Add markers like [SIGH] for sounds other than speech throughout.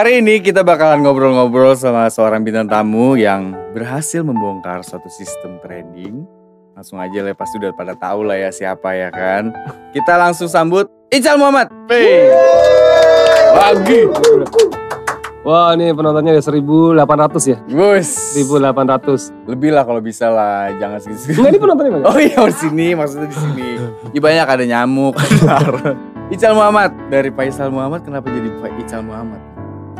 Hari ini kita bakalan ngobrol-ngobrol sama seorang bintang tamu yang berhasil membongkar suatu sistem trading. Langsung aja lah, pasti udah pada tahu lah ya siapa ya kan. Kita langsung sambut Ical Muhammad. Hey. Lagi. Wah ini penontonnya ada 1800 ya Bus. 1800 Lebih lah kalau bisa lah, jangan segitu. Enggak ini penontonnya banyak Oh iya di sini, maksudnya di sini. Ya banyak ada nyamuk. [LAUGHS] Ical Muhammad dari Faisal Muhammad kenapa jadi Ical Muhammad?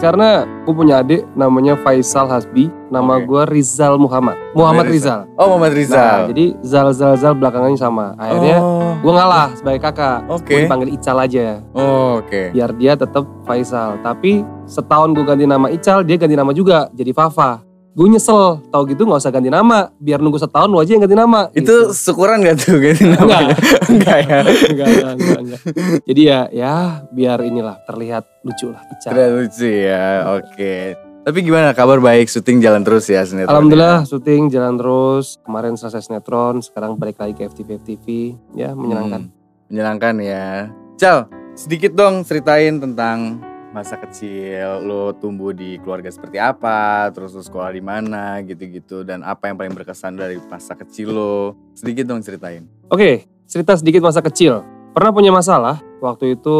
Karena gue punya adik namanya Faisal Hasbi Nama Oke. gue Rizal Muhammad. Muhammad Rizal, Oh Muhammad Nah, Rizal. jadi Zal Zal Zal belakangannya sama. Akhirnya oh, gue ngalah sebagai kakak. Oke. Gue dipanggil Ical aja. Oh, oke. Biar dia tetap Faisal. Tapi setahun gue ganti nama Ical Dia ganti nama juga jadi Fafa Gue nyesel Tahu gitu gak usah ganti nama Biar nunggu setahun lu aja yang ganti nama Itu syukuran gak tuh ganti namanya? [LAUGHS] Enggak ya. enggak, enggak, enggak, enggak. Jadi ya, ya biar inilah terlihat lucu lah. Tidak lucu ya. Oke. Tapi gimana kabar baik syuting jalan terus ya sinetron? Alhamdulillah syuting jalan terus. Kemarin selesai sinetron, sekarang balik lagi ke FTV FTV. Ya menyenangkan. Hmm, menyenangkan ya. Cal, sedikit dong ceritain tentang masa kecil lo tumbuh di keluarga seperti apa, terus lo sekolah di mana gitu-gitu dan apa yang paling berkesan dari masa kecil lo. Sedikit dong ceritain. Oke, cerita sedikit masa kecil. Pernah punya masalah waktu itu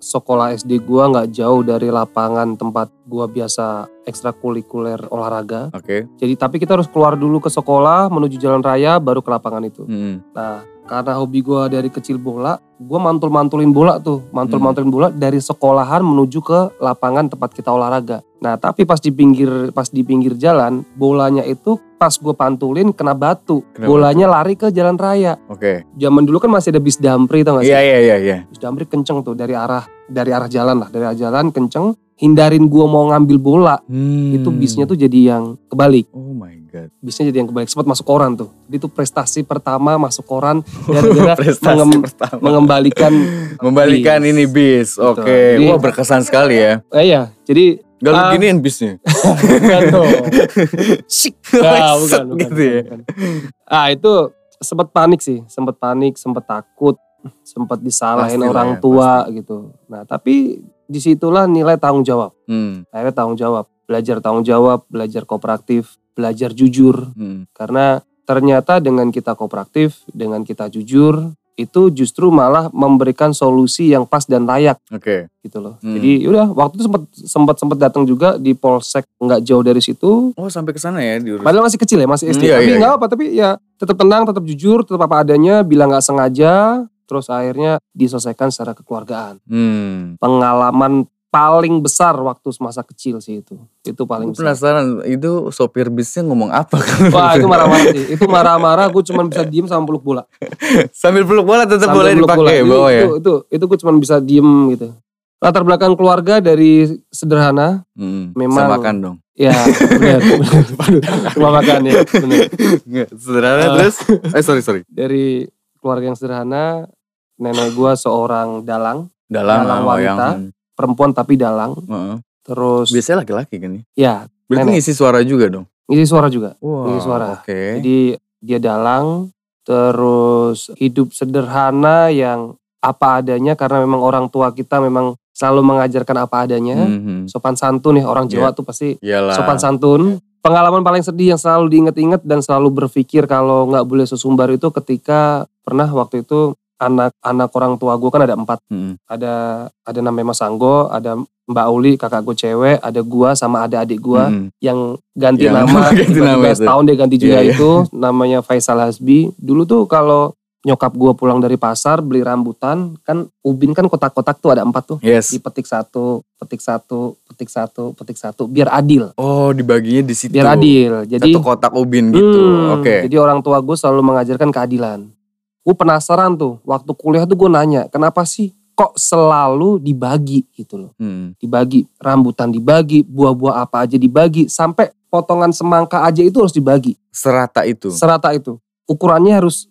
sekolah SD gua nggak jauh dari lapangan tempat gua biasa ekstrakurikuler olahraga. Oke. Jadi tapi kita harus keluar dulu ke sekolah menuju jalan raya baru ke lapangan itu. Hmm. Nah, karena hobi gua dari kecil bola, gua mantul-mantulin bola tuh, mantul-mantulin bola dari sekolahan menuju ke lapangan tempat kita olahraga. Nah, tapi pas di pinggir pas di pinggir jalan, bolanya itu pas gua pantulin kena batu. Kena bolanya lari ke jalan raya. Oke. Zaman dulu kan masih ada bis dampri tau gak sih? Iya iya iya iya. Bis dampri kenceng tuh dari arah dari arah jalan lah, dari arah jalan kenceng. Hindarin gua mau ngambil bola, Hmm. itu bisnya tuh jadi yang kebalik. Oh my god. Bisnya jadi yang kebalik. Sempat masuk koran tuh. Jadi itu prestasi pertama masuk koran [LAUGHS] gara-gara Prestasi mengem- pertama. mengembalikan [LAUGHS] Membalikan bis. ini bis. Oke. Jadi- Wah berkesan sekali ya. eh ya jadi Gak lu Ah. giniin bisnya. [LAUGHS] bukan dong Sik. Nah, bukan, bukan, gitu ya. bukan. ah itu sempat panik sih sempat panik sempat takut sempat disalahin Pastilah orang ya, tua gitu nah tapi di situlah nilai tanggung jawab Hmm. akhirnya tanggung jawab belajar tanggung jawab belajar kooperatif belajar jujur Hmm. karena ternyata dengan kita kooperatif dengan kita jujur itu justru malah memberikan solusi yang pas dan layak Oke. gitu loh. Hmm. Jadi udah waktu itu sempat sempat sempat datang juga di polsek nggak jauh dari situ. Oh sampai ke sana ya diurus. Padahal masih kecil ya, masih SD. Hmm, iya, tapi iya, nggak apa, tapi ya tetap tenang, tetap jujur, tetap apa adanya, bilang nggak sengaja, terus akhirnya diselesaikan secara kekeluargaan. Hmm. Pengalaman paling besar waktu masa kecil sih itu. Itu paling besar. penasaran itu sopir bisnya ngomong apa [LAUGHS] Wah itu marah-marah sih. Itu marah-marah gue cuma bisa diem sama peluk bola. Sambil peluk bola tetap Sambil boleh bola. dipakai Itu- bawa ya. Itu, itu, itu gue cuma bisa diem gitu. Latar belakang keluarga dari sederhana. Hmm. Memang- Saya makan dong. Ya benar. [LAUGHS] makan ya. Benar. Sederhana Ah. terus. Eh sorry sorry. Dari keluarga yang sederhana. Nenek gue seorang dalang. Dalang, Dalang oh, wanita. yang- Perempuan tapi dalang. Heeh. Terus Biasanya laki-laki kan nih. ya Berarti Nenek. ngisi suara juga dong. ngisi suara juga. Wah. Ngisi suara. Oke. Jadi dia dalang. Terus hidup sederhana yang apa adanya karena memang orang tua kita memang selalu mengajarkan apa adanya. Mhm. Sopan santun ya orang Jawa Iya. tuh pasti Iyalah. sopan santun. Pengalaman paling sedih yang selalu diinget-inget dan selalu berpikir kalau nggak boleh sesumbar itu ketika pernah waktu itu anak-anak orang tua gue kan ada empat. Mhm. Ada ada namanya Mas Anggo, ada Mbak Uli kakak gue cewek, ada gua sama ada adik gua Mhm. yang ganti Yang nama [LAUGHS] ganti nama itu. setahun dia ganti juga Iya, iya. itu namanya Faisal Hasbi. Dulu tuh kalau nyokap gua pulang dari pasar beli rambutan kan ubin kan kotak-kotak tuh ada empat tuh Yes. dipetik satu, petik satu, petik satu, petik satu, biar adil, Oh dibaginya di situ. biar adil. Jadi, Satu kotak ubin gitu. Hmm, Oke. jadi orang tua gue selalu mengajarkan keadilan. Gue penasaran tuh, waktu kuliah tuh gue nanya, kenapa sih kok selalu dibagi gitu loh? Hmm. Dibagi, rambutan dibagi, buah-buah apa aja dibagi, sampai potongan semangka aja itu harus dibagi, Serata itu. serata itu. Ukurannya harus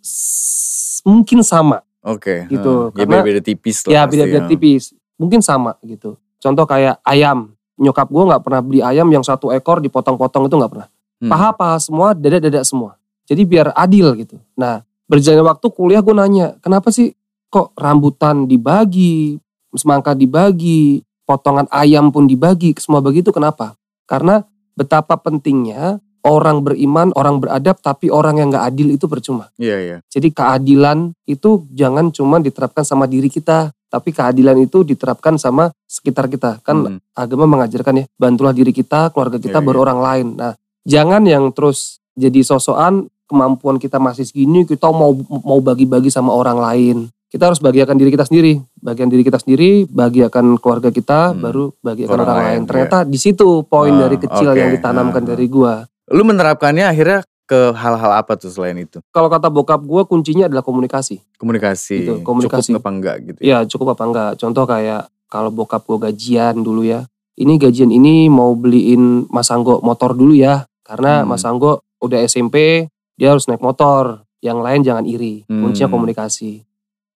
mungkin sama, Oke. Gitu, heeh. Ya beda-beda tipis lah. ya beda-beda ya. tipis, mungkin sama gitu. Contoh kayak ayam, nyokap gue nggak pernah beli ayam yang satu ekor dipotong-potong itu nggak pernah. Hmm. Paha-paha semua, dada-dada semua. Jadi biar adil gitu. Nah berjalannya waktu kuliah gue nanya, kenapa sih kok rambutan dibagi, semangka dibagi, potongan ayam pun dibagi, semua bagi itu kenapa? Karena betapa pentingnya orang beriman, orang beradab, tapi orang yang gak adil itu percuma. Iya, iya. Jadi keadilan itu jangan cuma diterapkan sama diri kita, tapi keadilan itu diterapkan sama sekitar kita. Kan Hmm. agama mengajarkan ya, bantulah diri kita, keluarga kita, Iya, baru orang lain. Nah, jangan yang terus jadi sosokan kemampuan kita masih segini, kita mau mau bagi-bagi sama orang lain. Kita harus bagiakan diri kita sendiri, bagian diri kita sendiri, bagiakan keluarga kita, Hmm. baru bagiakan Orang orang, lain, lain. Ternyata di situ poin Ah, dari kecil oke. yang ditanamkan Ah, ah. dari gua. Lu menerapkannya akhirnya ke hal-hal apa tuh selain itu? Kalau kata bokap gua kuncinya adalah komunikasi. Komunikasi. Gitu, komunikasi. Cukup apa enggak gitu. Ya cukup apa enggak? Contoh kayak kalau bokap gue gajian dulu ya. Ini gajian ini mau beliin Mas Anggo motor dulu ya. Karena Hmm. Mas Anggo udah SMP, dia harus naik motor. Yang lain jangan iri. Kuncinya Hmm. komunikasi.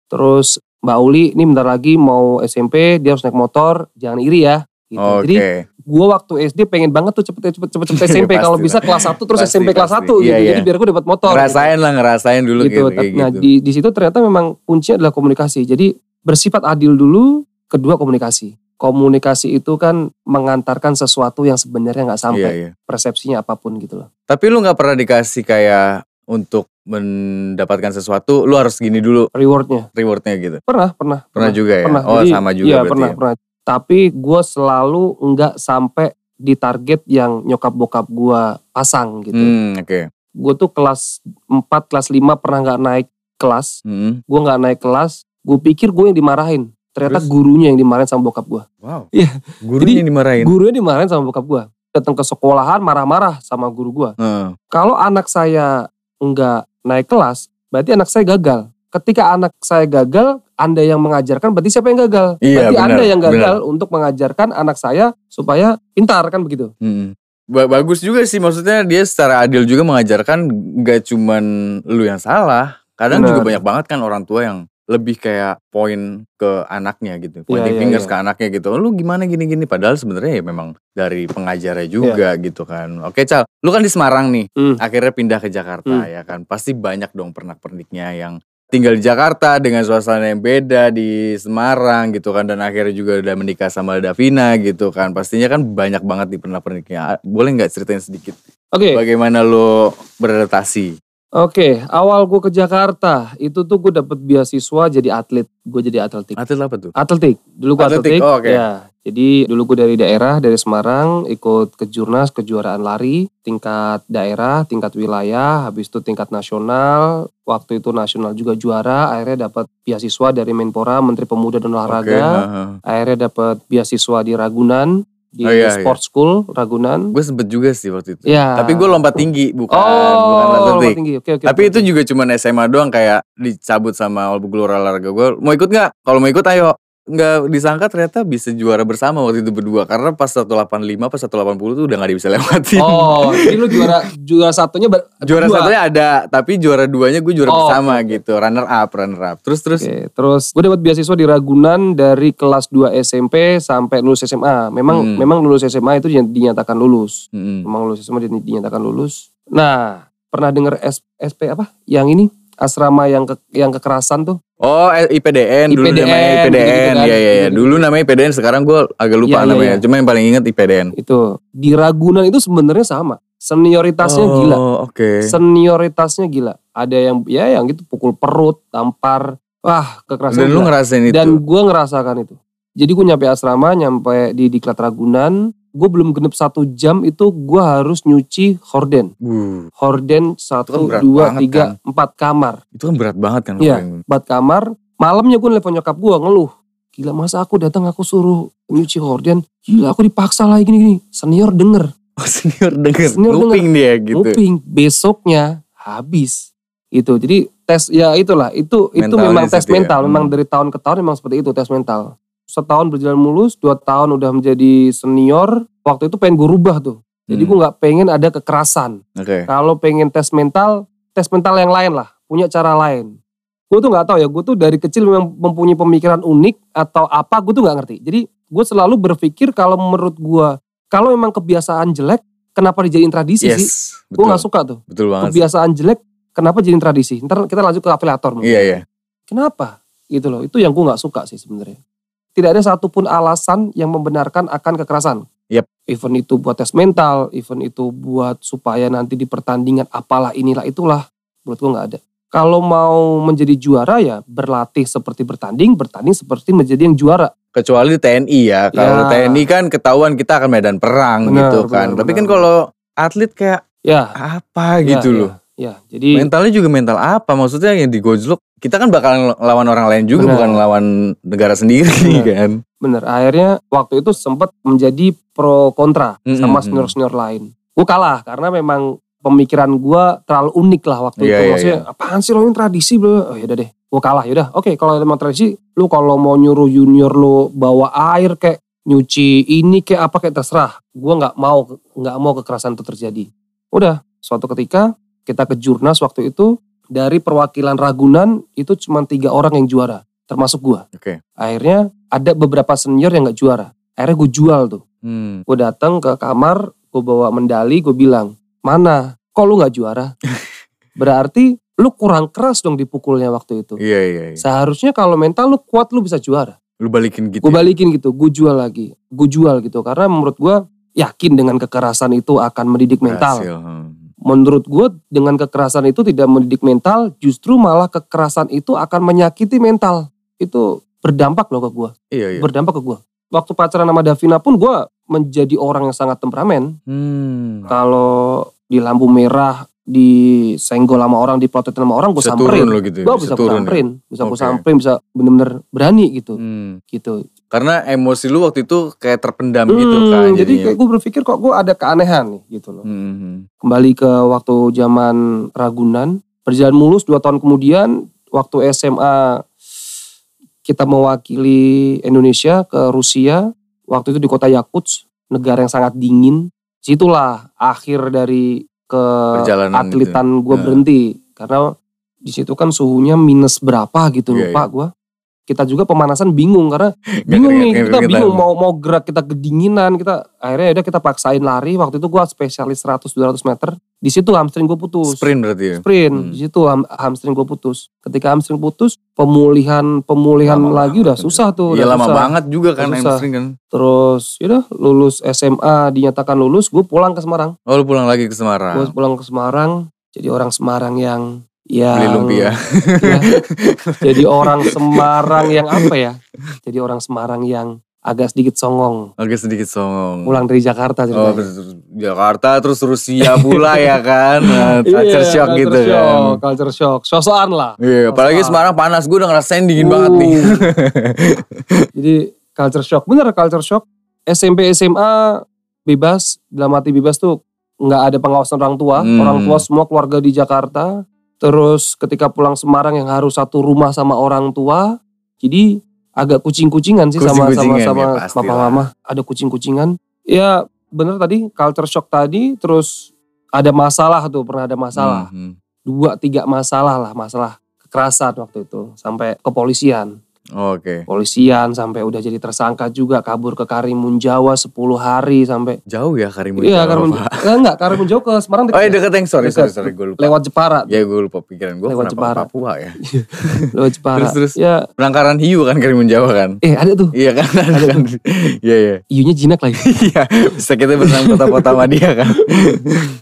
Terus Mbak Uli ini bentar lagi mau SMP, dia harus naik motor, jangan iri ya. Gitu. Oke. Jadi gue waktu SD pengen banget tuh cepet cepet cepet cepet [LAUGHS] SMP kalau bisa kelas 1 terus Pasti, SMP kelas pasti. 1 gitu. Iya, iya. Jadi biar gue dapat motor. gitu ngerasain lah, ngerasain dulu gitu. gitu. Nah gitu. di di situ ternyata memang kuncinya adalah komunikasi. Jadi bersifat adil dulu, kedua komunikasi. Komunikasi itu kan mengantarkan sesuatu yang sebenarnya nggak sampai Iya, iya. persepsinya apa pun gitu loh. Tapi lu nggak pernah dikasih kayak untuk mendapatkan sesuatu, lu harus gini dulu Rewardnya rewardnya gitu. pernah pernah Pernah juga ya? pernah. Oh Jadi, sama juga Iya berarti pernah ya? pernah. Tapi gue selalu nggak sampai di target yang nyokap bokap gue pasang gitu. Hmm, oke. Gue tuh kelas 4, kelas 5 pernah nggak naik kelas. Hmm. Gue nggak naik kelas. Gue pikir gue yang dimarahin. Ternyata Terus? gurunya yang dimarahin sama bokap gue. Wow. Iya. Gurunya yang dimarahin. Gurunya dimarahin sama bokap gua. Datang ke sekolahan marah-marah sama guru gua. Heeh. Kalau anak saya enggak naik kelas, berarti anak saya gagal. Ketika anak saya gagal, Anda yang mengajarkan berarti siapa yang gagal? Iya, berarti benar, Anda yang gagal untuk mengajarkan anak saya supaya pintar kan begitu. Hmm. Ba- Bagus juga sih maksudnya dia secara adil juga mengajarkan gak cuman lu yang salah. Kadang Benar. juga banyak banget kan orang tua yang lebih kayak poin ke anaknya gitu. Pointing iya, fingers iya. ke anaknya gitu. Lu gimana gini-gini padahal sebenarnya ya memang dari pengajarnya juga gitu kan. Oke, Cal. Lu kan di Semarang nih. Hmm. Akhirnya pindah ke Jakarta Hmm. ya kan. Pasti banyak dong pernak-perniknya yang tinggal di Jakarta dengan suasana yang beda di Semarang gitu kan dan akhirnya juga udah menikah sama Davina gitu kan pastinya kan banyak banget di pernak-perniknya boleh nggak ceritain sedikit Oke, bagaimana lo beradaptasi oke. Awal gua ke Jakarta itu tuh gue dapet beasiswa jadi atlet. Gue jadi atletik. atlet apa tuh Atletik. Dulu gue Atletik, atletik. oh, oke. Ya. Jadi dulu gue dari daerah, dari Semarang, ikut kejurnas, kejuaraan lari, tingkat daerah, tingkat wilayah, habis itu tingkat nasional. Waktu itu nasional juga juara, akhirnya dapat beasiswa dari Menpora, Menteri Pemuda dan Olahraga. Akhirnya dapat beasiswa di Ragunan, di Oh, iya, Sport School Ragunan. gue sempet juga sih waktu itu Ya. tapi gue lompat tinggi bukan oh, bukan lompat atletik tinggi. Oke, oke. tapi oke, itu juga cuman SMA doang kayak dicabut sama guru olahraga gue mau ikut nggak kalau mau ikut ayo nggak disangka ternyata bisa juara bersama waktu itu berdua karena pas 185 pas 180 tuh udah nggak bisa lewatin Oh, jadi lu juara juara satunya ber- [LAUGHS] juara berdua. satunya ada tapi juara duanya gue juara Oh, bersama oke. gitu runner up runner up terus terus Oke, terus gue dapat beasiswa di Ragunan dari kelas 2 SMP sampai lulus SMA. Memang Hmm. memang lulus SMA itu dinyat- dinyatakan lulus. Mm-mm. Memang lulus SMA din- dinyatakan lulus. Nah, pernah dengar SP apa? Yang ini asrama yang ke, yang kekerasan tuh. oh eh, IPDN, dulu IPDN, namanya IPDN gitu-gitu kan. ya ya ya dulu namanya IPDN sekarang gue agak lupa Iya, iya, namanya iya. cuma yang paling inget IPDN Itu di Ragunan itu sebenarnya sama. Senioritasnya oh, gila. oke Senioritasnya gila. Ada yang ya yang gitu pukul perut, tampar. Wah, kekerasan. dan lu gila. ngerasain itu Dan gue ngerasakan itu. Jadi gue nyampe asrama, nyampe di Diklat Ragunan. Gue belum genep satu jam itu gue harus nyuci horden. Wuh, Horden kan satu, dua, tiga, kan. empat kamar. itu kan berat banget kan Iya. Empat kamar. Malamnya gue nelfon nyokap gue ngeluh. Gila masa aku datang aku suruh nyuci horden. Gila aku dipaksa lagi gini-gini. Senior denger. [LAUGHS] oh senior denger Senior denger. nguping dia gitu Nguping. Besoknya habis. Itu. Jadi tes ya itulah. Itu itu Mentalnya memang tes ya. mental. Memang Hmm. dari tahun ke tahun memang seperti itu tes mental. Setahun berjalan mulus, dua tahun udah menjadi senior. Waktu itu pengen gue rubah tuh. Jadi Hmm. gue nggak pengen ada kekerasan. oke Kalau pengen tes mental, tes mental yang lain lah. Punya cara lain. Gue tuh nggak tahu ya. Gue tuh dari kecil memang mempunyai pemikiran unik atau apa. Gue tuh nggak ngerti. Jadi gue selalu berpikir kalau menurut gue, kalau memang kebiasaan jelek, kenapa dijadiin tradisi sih? yes Gue betul nggak suka tuh betul banget sih. kebiasaan jelek kenapa jadiin tradisi ntar kita lanjut ke afiliator iya iya kenapa gitu loh itu yang gue nggak suka sih sebenarnya tidak ada satupun alasan yang membenarkan akan kekerasan. Yep. Event itu buat tes mental, event itu buat supaya nanti di pertandingan apalah inilah itulah. Menurut gue nggak ada. Kalau mau menjadi juara ya berlatih seperti bertanding, bertanding seperti menjadi yang juara. Kecuali TNI ya. Kalau Ya. TNI kan ketahuan kita akan medan perang Benar, gitu kan. benar, Tapi kan benar. kalau atlet kayak Ya, apa gitu ya, loh. Ya, jadi Mentalnya juga mental apa? Maksudnya yang digojlok, kita kan bakalan lawan orang lain juga Benar. bukan lawan negara sendiri Benar. [LAUGHS] kan. bener akhirnya waktu itu sempat menjadi pro kontra Mm-mm, sama mm. senior senior lain. Gue kalah karena memang pemikiran gue terlalu unik lah waktu Iya, itu. iya, Maksudnya apaan sih lo ini tradisi bro? Oh yaudah deh, gue kalah yaudah. Oke kalau emang tradisi, lu kalau mau nyuruh junior lo bawa air kayak nyuci ini kayak apa kayak terserah. Gue nggak mau nggak mau kekerasan itu terjadi. Udah suatu ketika kita ke Jurnas waktu itu dari perwakilan Ragunan itu cuma tiga orang yang juara, termasuk gue. Oke. Akhirnya ada beberapa senior yang nggak juara. Akhirnya gue jual tuh. Hmm. Gue datang ke kamar, gue bawa medali, gue bilang, mana? Kok lu nggak juara? [LAUGHS] Berarti lu kurang keras dong dipukulnya waktu itu. Iya iya. iya. Seharusnya kalau mental lu kuat lu bisa juara. Lu balikin gitu. Gue ya? balikin gitu, gue jual lagi, gue jual gitu. Karena menurut gue yakin dengan kekerasan itu akan mendidik mental. Berhasil, hmm. Menurut gue dengan kekerasan itu tidak mendidik mental, justru malah kekerasan itu akan menyakiti mental. Itu berdampak loh ke gue. Iya iya. berdampak ke gue. Waktu pacaran sama Davina pun gue menjadi orang yang sangat temperamen. Hmm. Kalau di lampu merah, disenggol sama orang, diprotek sama orang, gue Bisa samperin. gitu. ya? Gue bisa gue turun ya? samperin, bisa gue Oke. samperin, bisa bener-bener berani gitu, Hmm. gitu. Karena emosi lu waktu itu kayak terpendam gitu Hmm, kan. jadi kayak gue berpikir kok gue ada keanehan nih gitu loh. Hmm, hmm. Kembali ke waktu zaman Ragunan, berjalan mulus dua tahun kemudian, waktu SMA kita mewakili Indonesia ke Rusia, waktu itu di kota Yakutsk, negara yang sangat dingin. Situlah akhir dari ke Perjalanan atletan gue Nah. berhenti karena di situ kan suhunya minus berapa gitu Iya, lupa gue. Kita juga pemanasan bingung karena [LAUGHS] bingung nih kita bingung mau mau gerak kita kedinginan kita akhirnya ya udah kita paksain lari waktu itu gue spesialis 100 200 meter di situ hamstring gue putus Sprint berarti ya. sprint Hmm. di situ ham- hamstring gue putus ketika hamstring putus pemulihan pemulihan Lama lagi udah susah tuh udah lama susah. banget juga kan susah. hamstring kan. terus yaudah lulus SMA dinyatakan lulus gue pulang ke Semarang Oh lu pulang lagi ke Semarang. gue pulang ke Semarang jadi orang Semarang yang yang Beli lumpia. ya, [LAUGHS] jadi orang Semarang yang apa ya jadi orang Semarang yang agak sedikit songong Agak sedikit songong. pulang dari Jakarta Oh, ceritanya. terus Jakarta terus Rusia pula [LAUGHS] ya kan. Nah, culture shock culture gitu shock, kan. Culture shock, sosokan lah. Iya, apalagi Sosokan. Semarang panas. Gue udah ngerasain dingin Uh. banget nih. [LAUGHS] Jadi culture shock, bener culture shock. SMP SMA bebas, dalam arti bebas tuh nggak ada pengawasan orang tua. Hmm. Orang tua semua keluarga di Jakarta. Terus ketika pulang Semarang yang harus satu rumah sama orang tua. Jadi agak kucing-kucingan sih sama sama Kucing-kucingan, sama ya pastilah. papa mama. Ada kucing-kucingan. Ya bener tadi culture shock tadi. Terus ada masalah tuh, pernah ada masalah. Hmm. Dua tiga masalah lah, masalah kekerasan waktu itu sampai kepolisian. Oh, Oke. polisian sampai udah jadi tersangka juga kabur ke Karimun Jawa 10 hari sampai Jauh ya Karimun iya Jawa, Karimun Pak. eh, enggak Karimun Jawa ke Semarang Oh dekat iya ya? deket yang sorry, Dekat. sorry, sorry, gue lupa. lewat Jepara Ya gue lupa pikiran gue Lewat Jepara. Papua ya. [LAUGHS] lewat Jepara Terus, terus. ya Penangkaran hiu kan Karimun Jawa kan. eh ada tuh Iya kan, ada Ada kan. [LAUGHS] Iya iya. iunya jinak lagi [LAUGHS] Iya, bisa kita berenang kota-kota sama dia kan.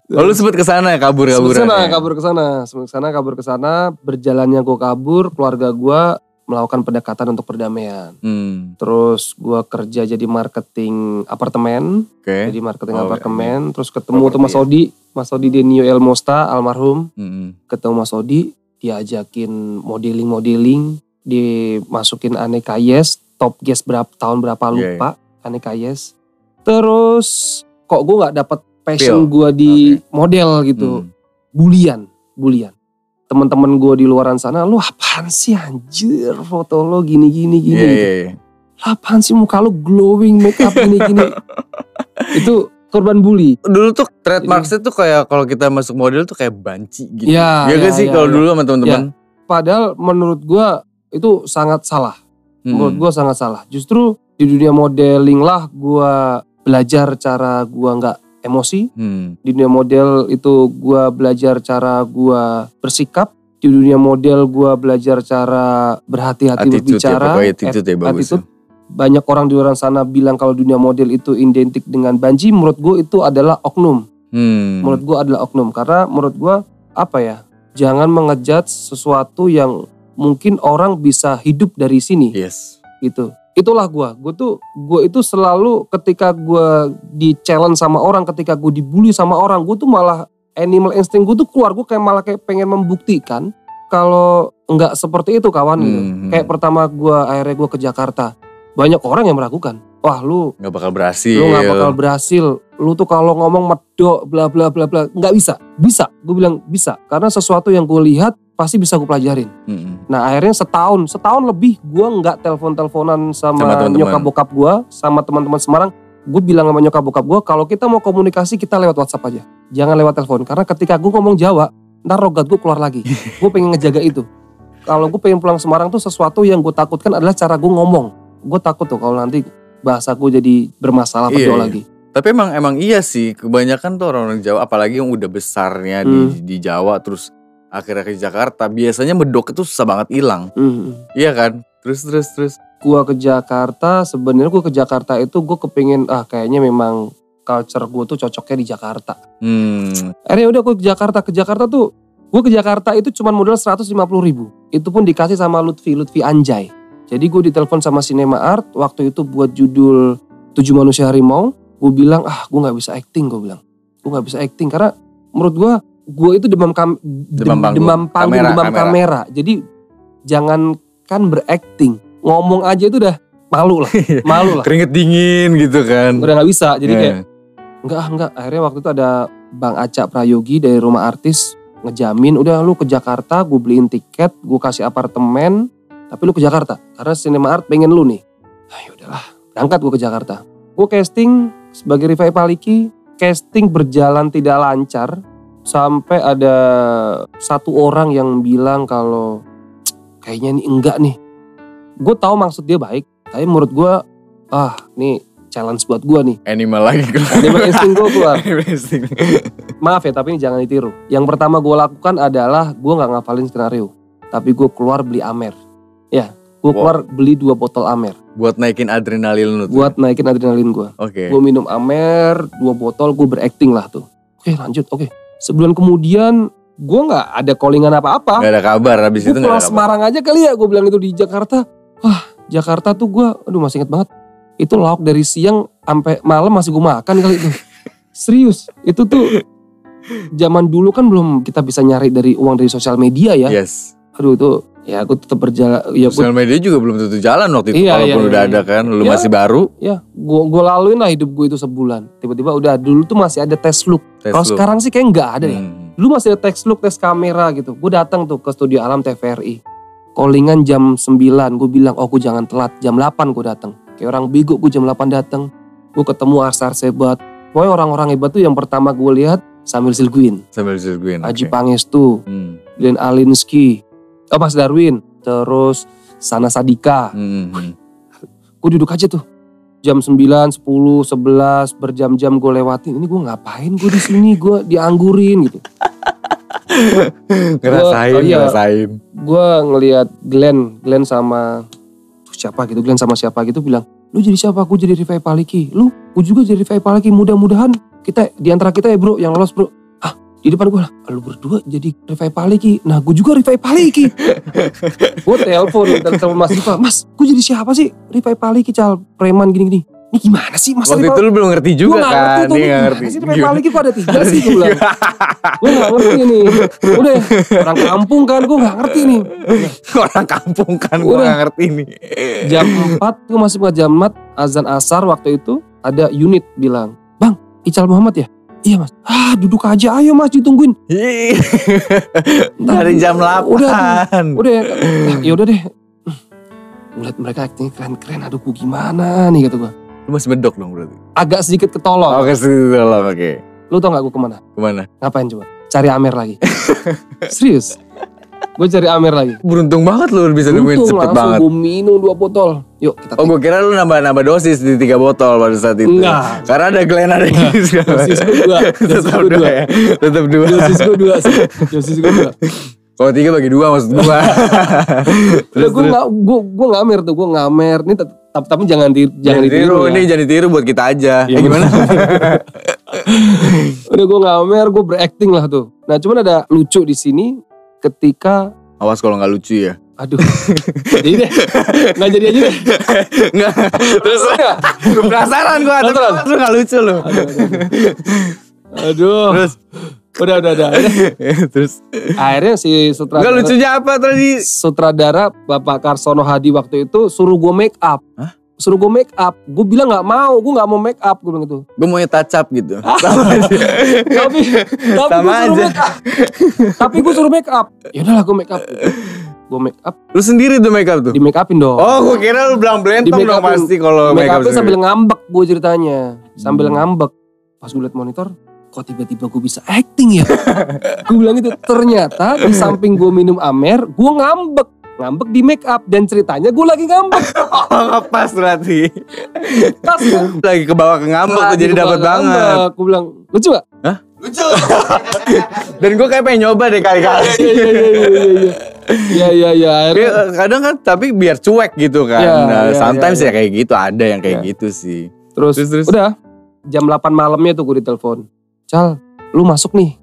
Oh lu sempet ke sana kabur kabur. Sebelum sana kabur ke sana sebelum sana kabur ke sana berjalannya gue kabur keluarga gue melakukan pendekatan untuk perdamaian. Hmm, terus gue kerja jadi marketing apartemen. Oke. jadi marketing Oh, apartemen. terus ketemu tuh Mas ya. Odi. Mas Odi Denio Elmosta almarhum. Hmm, ketemu Mas Odi, diajakin modeling-modeling, dimasukin aneka yes, top guest berapa tahun berapa Iya, lupa, aneka yes. Terus kok gue nggak dapet passion gue di model gitu, hmm. bulian, bulian. Teman-teman gue di luaran sana, lu apaan sih anjir foto lo gini gini gini. Iya gitu. iya iya. Apaan sih muka lu glowing make up gini gini. [LAUGHS] Itu korban bully. Dulu tuh trademarksnya tuh kayak kalau kita masuk model tuh kayak banci gitu. Iya, Iya iya, gak sih iya, kalau iya. dulu sama teman-teman? Padahal menurut gue itu sangat salah. Hmm. menurut gue sangat salah. Justru di dunia modeling lah gue belajar cara gue nggak emosi. Hmm. Di dunia model itu gue belajar cara gue bersikap. Di dunia model gue belajar cara berhati-hati ya berbicara. pokoknya attitude ya bagus. attitude. banyak orang di luar sana bilang kalau dunia model itu identik dengan banji, menurut gue itu adalah oknum. Hmm. Menurut gue adalah oknum karena menurut gue apa ya? Jangan mengejat sesuatu yang mungkin orang bisa hidup dari sini Yes. gitu. Itulah gue. Gue tuh gue itu selalu ketika gue di challenge sama orang, ketika gue dibully sama orang, gue tuh malah animal instinct gue tuh keluar. Gue kayak malah kayak pengen membuktikan kalau nggak seperti itu kawan gitu. Hmm. Kayak pertama gue akhirnya gue ke Jakarta, banyak orang yang meragukan. Wah lu Nggak bakal berhasil. lu nggak bakal berhasil. Lu tuh kalau ngomong medok bla bla bla bla nggak bisa. Bisa, gue bilang bisa. Karena sesuatu yang gue lihat pasti bisa gue pelajarin. Mm-mm. Nah akhirnya setahun, setahun lebih gue nggak telepon-teleponan sama, Sama teman-teman. nyokap bokap gue, sama teman-teman Semarang. Gue bilang sama nyokap bokap gue, kalau kita mau komunikasi kita lewat WhatsApp aja, jangan lewat telepon. Karena ketika gue ngomong Jawa, ntar rogat gue keluar lagi. [LAUGHS] gue pengen ngejaga itu. Kalau gue pengen pulang Semarang tuh sesuatu yang gue takutkan adalah cara gue ngomong. Gue takut tuh kalau nanti bahasa gue jadi bermasalah iya, iya. lagi. Tapi emang emang iya sih kebanyakan tuh orang-orang Jawa apalagi yang udah besarnya Hmm. di di Jawa terus akhirnya ke Jakarta biasanya medok itu susah banget hilang. Hmm. Iya kan? Terus terus terus. Gue ke Jakarta, sebenarnya gue ke Jakarta itu gue kepingin ah kayaknya memang culture gue tuh cocoknya di Jakarta. Hmm. akhirnya udah gue ke Jakarta ke Jakarta tuh gue ke Jakarta itu cuma modal 150 ribu itu pun dikasih sama Lutfi Lutfi Anjay jadi gue ditelepon sama Cinema Art waktu itu buat judul Tujuh Manusia Harimau gue bilang ah gue nggak bisa acting gue bilang gue nggak bisa acting karena menurut gue gue itu demam kam, dem- Demam panggung. demam panggung Kamera, demam kamera. kamera. jadi jangankan berakting ngomong aja itu udah malu lah [LAUGHS] malu lah Keringet dingin gitu kan. udah nggak bisa jadi Eh, kayak Enggak, enggak. Akhirnya waktu itu ada Bang Acak Prayogi dari rumah artis ngejamin udah lu ke Jakarta, gue beliin tiket, gue kasih apartemen, tapi lu ke Jakarta karena Cinema Art pengen lu nih. Ah udahlah, berangkat gue ke Jakarta. Gue casting sebagai Rifai Paliki, casting berjalan tidak lancar sampai ada satu orang yang bilang kalau "Cek, kayaknya ini enggak nih. Gue tahu maksud dia baik, tapi menurut gue ah nih challenge buat gue nih. animal lagi Animal instinct gue keluar. [LAUGHS] Instinct. Maaf ya, tapi ini jangan ditiru. Yang pertama gue lakukan adalah gue nggak ngafalin skenario, tapi gue keluar beli Amer. Ya, gue Wow. keluar beli dua botol Amer Buat naikin adrenalin lu tuh. buat naikin adrenalin gue. Oke. Gue minum Amer, dua botol, gue berakting lah tuh. Oke lanjut, oke. Sebulan kemudian gue nggak ada callingan apa-apa. Gak ada kabar habis Gue itu gak kabar. Semarang aja kali ya, gue bilang itu di Jakarta. Wah, Jakarta tuh gue, aduh masih inget banget. Itu lauk dari siang sampai malam masih gue makan kali itu. [LAUGHS] Serius, itu tuh zaman dulu kan belum kita bisa nyari dari uang dari sosial media ya. Yes. Aduh itu ya aku tetap berjalan ya gue Sosial media juga belum tentu jalan waktu itu Iya, walaupun iya, udah iya. ada kan. Lu Ya. masih baru. ya gue gue laluin lah hidup gue itu sebulan. Tiba-tiba udah dulu tuh masih ada tes look. Kalau lu. sekarang sih kayak nggak ada ya. Hmm. Dulu masih ada tes look, tes kamera gitu. Gue datang tuh ke studio alam TVRI. Callingan jam 9, gue bilang, oh gue jangan telat. Jam 8 gue datang. Kayak orang bego gue jam 8 datang. Gue ketemu Ars-Ars hebat. Pokoknya orang-orang hebat tuh yang pertama gue lihat Sambil Silguin, Sambil disirguin. Aji oke. Pangestu, Hmm. Glenn Alinsky, oh Mas Darwin, terus Sana Sadika. Hmm, hmm. Gue duduk aja tuh. Jam 9, 10, 11 berjam-jam gue lewatin. Ini gue ngapain gue di sini? Gue dianggurin gitu. [LAUGHS] Ngerasain, oh iya. ngerasain. gue ngelihat Glenn, Glenn sama tuh siapa gitu, Glenn sama siapa gitu bilang, lu jadi siapa? Gue jadi Rifai Paliki. Lu, gue juga jadi Rifai Paliki. Mudah-mudahan kita di antara kita ya bro, yang lolos bro. Di depan gue, lu berdua jadi Rifai Paliki. Nah, gue juga Rifai Paliki. [LAUGHS] gue telepon, telepon Mas Diva, Mas, gue jadi siapa sih? Rifai Paliki, cal preman gini-gini. Ini gimana sih Mas Waktu itu lu belum ngerti Gue juga gak kan. ngerti tuh, ini gak ngerti. sih Paliki kok ada tiga sih gue bilang. [LAUGHS] Gue gak ngerti nih. Udah, orang kampung kan, gue gak ngerti nih. [LAUGHS] Orang kampung kan gue gak ngerti nih. jam 4 gue masih buat jam 4 azan asar waktu itu ada unit bilang bang Ical Muhammad ya iya mas. Ah duduk aja. Ayo mas ditungguin. [LAUGHS] Dari jam 8. udah udah. ya ya udah deh. Ngeliat mereka acting keren-keren. Aduh gue gimana nih kata gue Lu masih medok dong berarti. agak sedikit ketolong. Oke, situ lah oke. lu tau gak gue ke mana? Ke mana? ngapain coba? Cari Amer lagi. [LAUGHS] Serius gue cari Amer lagi Beruntung banget lu bisa nemuin cepet langsung banget. gue minum dua botol yuk kita Oh gue kira lu nambah-nambah dosis di tiga botol pada saat itu. Enggak. Karena ada Glenn ada yang dosis gue dua [LAUGHS] Tetap gue dua dua ya. Tetap dua. dosis gue dua sih dosis gue dua Kalau tiga bagi dua maksud gua. Udah [LAUGHS] terus, gue nggak gue gue ngamer tuh gue ngamer nih tet- tapi, tapi jangan di, jangan ditiru, ya. Ini jangan ditiru buat kita aja. Iya, Ya, gimana? [LAUGHS] Udah gue ngamer, gue berakting lah tuh. Nah cuman ada lucu di sini ketika Awas kalau nggak lucu ya. Aduh, jadi deh, nggak jadi aja deh. Nggak. Terus penasaran. Tapi Penasaran? lu nggak lucu lu. Aduh, Terus udah udah udah. [LAUGHS] Terus akhirnya si nggak sutradara, lucunya apa tadi? sutradara Bapak Karsono Hadi waktu itu suruh gue make up. Hah? Suruh gue make up. Gue bilang nggak mau, gue nggak mau make up. Gue bilang gitu. Gue maunya touch up gitu. [LAUGHS] tapi tapi Sama gue suruh aja. make up. tapi gue suruh make up. Ya udahlah gue make up. Gue make up, Lu sendiri tuh make up tuh? di make upin dong. Oh, gue kira lu bilang make dong pasti kalau make make up sambil ngambek gue ceritanya. Sambil Hmm. ngambek. Pas gue liat monitor, kok tiba-tiba gue bisa acting ya? [LAUGHS] gue bilang gitu. Ternyata di samping gue minum amer, gue ngambek. Ngambek di make up dan ceritanya gue lagi ngambek. [LAUGHS] Oh, pas berarti. Pas kan? Lagi ke bawah ke ngambek tuh jadi dapat banget. Gue bilang, lucu gak? Lucu. [LAUGHS] Dan gue kayak pengen nyoba deh kali-kali. Iya, iya, iya, iya, iya. Iya, iya, iya. Eh, kadang kan tapi biar cuek gitu kan. Iya, nah, iya, sometimes iya, ya kayak gitu, ada yang kayak Iya. gitu sih. Terus, Terus, terus. udah jam 8 malamnya tuh gue ditelepon. Cal, lu masuk nih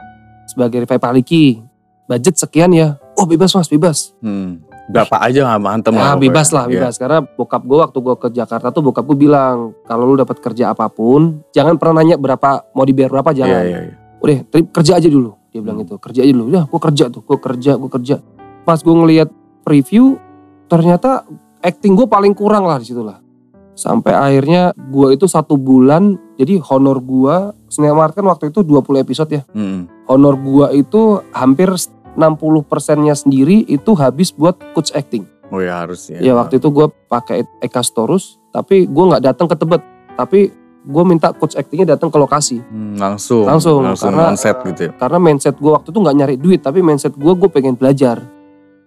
sebagai Rifai Paliki. Budget sekian ya. Oh bebas mas, bebas. Hmm. Berapa aja nggak mantem Ah, lah. bebas pokoknya. lah, bebas. Karena bokap gue waktu gue ke Jakarta tuh bokap gue bilang, kalau lu dapat kerja apa pun, jangan pernah nanya berapa mau dibayar berapa, Iya, jangan. iya, iya. Udah, tri- kerja aja dulu. Dia bilang gitu, kerja aja dulu. Ya, gue kerja tuh, gue kerja, gue kerja. Pas gue ngeliat preview, ternyata acting gue paling kurang lah di situ lah. Sampai akhirnya gue itu satu bulan, jadi honor gue, Sinema kan waktu itu 20 episode ya. Hmm. Honor gue itu hampir 60 persennya sendiri itu habis buat coach acting. Oh ya harus ya. Ya waktu itu gue pakai Eka Storus, tapi gue nggak datang ke Tebet, tapi gue minta coach actingnya datang ke lokasi. Hmm, langsung. Langsung, Langsung karena- on set gitu ya. Karena mindset gue waktu itu nggak nyari duit, tapi mindset gue gue pengen belajar.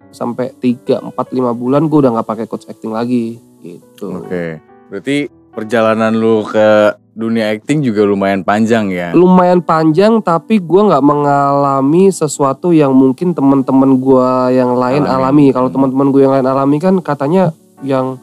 Sampai 3, 4, 5 bulan gue udah nggak pakai coach acting lagi, gitu. Oke. Berarti perjalanan lu ke dunia acting juga lumayan panjang ya. Lumayan panjang, tapi gue nggak mengalami sesuatu yang mungkin teman-teman gue yang lain Alami. alami. Kalau teman-teman gue yang lain alami kan katanya yang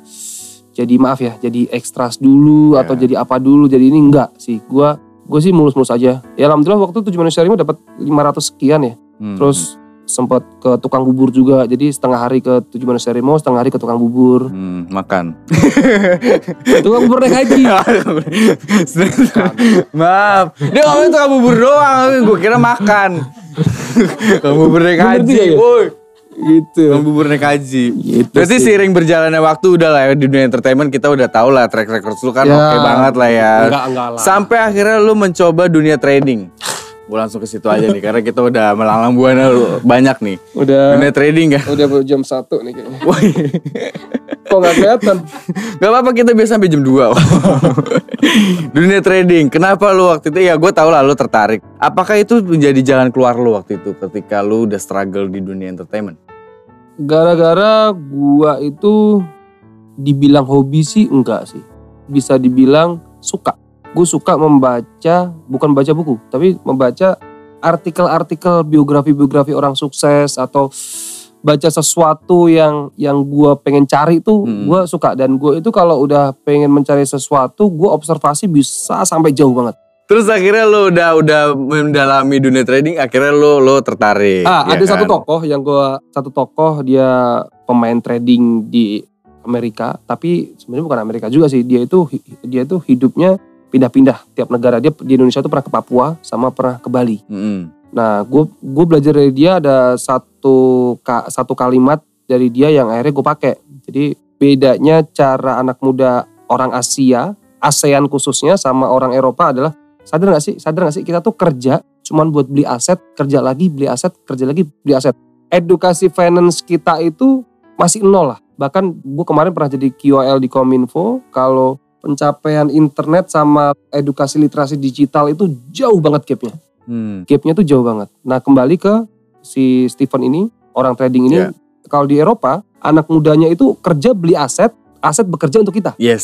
jadi maaf ya, jadi ekstras dulu Ya. atau jadi apa dulu, jadi ini enggak sih. Gue gue sih mulus-mulus aja. Ya alhamdulillah waktu itu tujuh manusia harimau dapat 500 sekian ya. Hmm. Terus sempat ke tukang bubur juga. Jadi setengah hari ke tujuh manusia harimau, setengah hari ke tukang bubur. Hmm, makan. [LAUGHS] tukang bubur naik haji. [LAUGHS] Maaf, dia ngomongin tukang bubur doang, gue kira makan. Tukang bubur naik haji, juga ya? gitu. Tukang bubur naik haji. Gitu Berarti sih. seiring berjalannya waktu udah lah ya di dunia entertainment kita udah tahu lah track record lu kan Ya. oke banget lah ya. Enggak, enggak lah. Sampai akhirnya lu mencoba dunia trading. Gue langsung ke situ aja nih karena kita udah melalang buana banyak nih. Udah Dunia trading kan. udah jam satu nih kayaknya. Kok nggak kelihatan? Gak apa-apa kita biasa sampai jam 2 Dunia trading Kenapa lu waktu itu Ya gue tau lah lu tertarik Apakah itu menjadi jalan keluar lu waktu itu Ketika lu udah struggle di dunia entertainment Gara-gara gua itu dibilang hobi sih enggak sih. Bisa dibilang suka. Gue suka membaca, bukan baca buku, tapi membaca artikel-artikel biografi-biografi orang sukses atau baca sesuatu yang yang gua pengen cari tuh Hmm. gua suka dan gue itu kalau udah pengen mencari sesuatu gue observasi bisa sampai jauh banget Terus akhirnya lu udah udah mendalami dunia trading Akhirnya lu lu tertarik Ah, ya ada satu kan? tokoh yang gua satu tokoh dia pemain trading di Amerika, tapi sebenarnya bukan Amerika juga sih. Dia itu dia itu hidupnya pindah-pindah tiap negara. Dia di Indonesia tuh pernah ke Papua sama pernah ke Bali. Mm-mm. Nah, gue gue belajar dari dia ada satu ka- satu kalimat dari dia yang akhirnya gue pakai. Jadi bedanya cara anak muda orang Asia, ASEAN khususnya sama orang Eropa adalah sadar nggak sih? Sadar nggak sih kita tuh kerja cuman buat beli aset, kerja lagi beli aset, kerja lagi beli aset. Edukasi finance kita itu masih nol lah. Bahkan gue kemarin pernah jadi QOL di Kominfo. Kalau pencapaian internet sama edukasi literasi digital itu jauh banget gapnya Hmm. gapnya tuh jauh banget. Nah kembali ke si Stephen ini, orang trading ini, Iya. kalau di Eropa anak mudanya itu kerja beli aset, aset bekerja untuk kita. Yes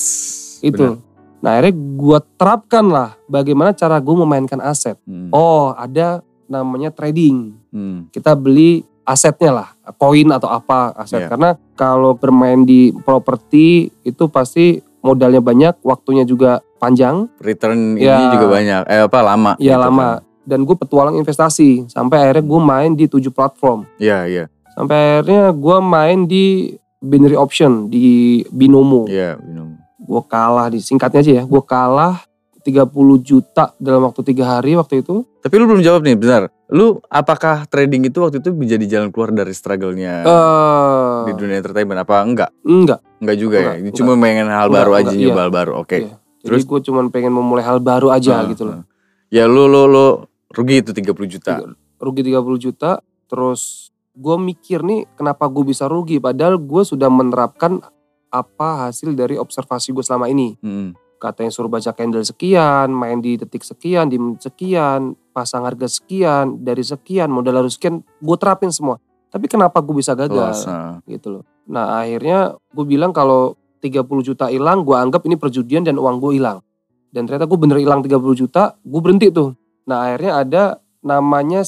Itu. benar. Nah akhirnya gue terapkan lah bagaimana cara gue memainkan aset. Hmm. Oh ada namanya trading. Hmm. Kita beli asetnya lah, koin atau apa aset. Iya. Karena kalau bermain di properti itu pasti modalnya banyak, waktunya juga panjang, Return Ya. ini juga banyak. Eh apa lama? ya gitu lama. kan. Dan gue petualang investasi sampai akhirnya gue main di tujuh platform. Iya iya Sampai akhirnya gue main di binary option di binomo. iya. minum. Gue kalah di singkatnya aja ya, gue kalah 30 juta dalam waktu tiga hari waktu itu. Tapi lu belum jawab nih, benar. Lu apakah trading itu waktu itu menjadi jalan keluar dari struggle-nya Eh, di dunia entertainment apa enggak? enggak. Enggak juga Enggak, ya. Cuma pengen hal Enggak, baru aja enggak, nyoba iya. hal baru. Oke. Iya. Jadi Terus? gue cuman pengen memulai hal baru aja Heeh, gitu loh. heeh. Ya lu lu lu rugi itu 30 juta. Rugi 30 juta. Terus gue mikir nih kenapa gue bisa rugi. Padahal gue sudah menerapkan apa hasil dari observasi gue selama ini. Hmm. Katanya suruh baca candle sekian, main di detik sekian, di menit sekian, pasang harga sekian, dari sekian, modal harus sekian. Gue terapin semua. Tapi kenapa gue bisa gagal? Gitu loh. Nah akhirnya gue bilang kalau 30 juta hilang gue anggap ini perjudian dan uang gue hilang. Dan ternyata gue bener hilang 30 juta, gue berhenti tuh. Nah akhirnya ada namanya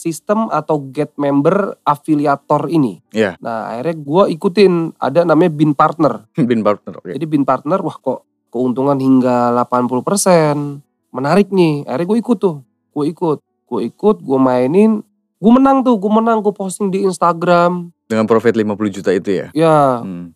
sistem atau get member afiliator ini. Iya. Nah akhirnya gue ikutin ada namanya bin partner. [LAUGHS] Bin partner. Oke. Jadi bin partner wah kok keuntungan hingga 80%. Menarik nih. Akhirnya gue ikut tuh. Gue ikut. Gue ikut, gue mainin. Gue menang tuh, gue menang. Gue posting di Instagram. Dengan profit 50 juta itu ya. Ya, Hmm.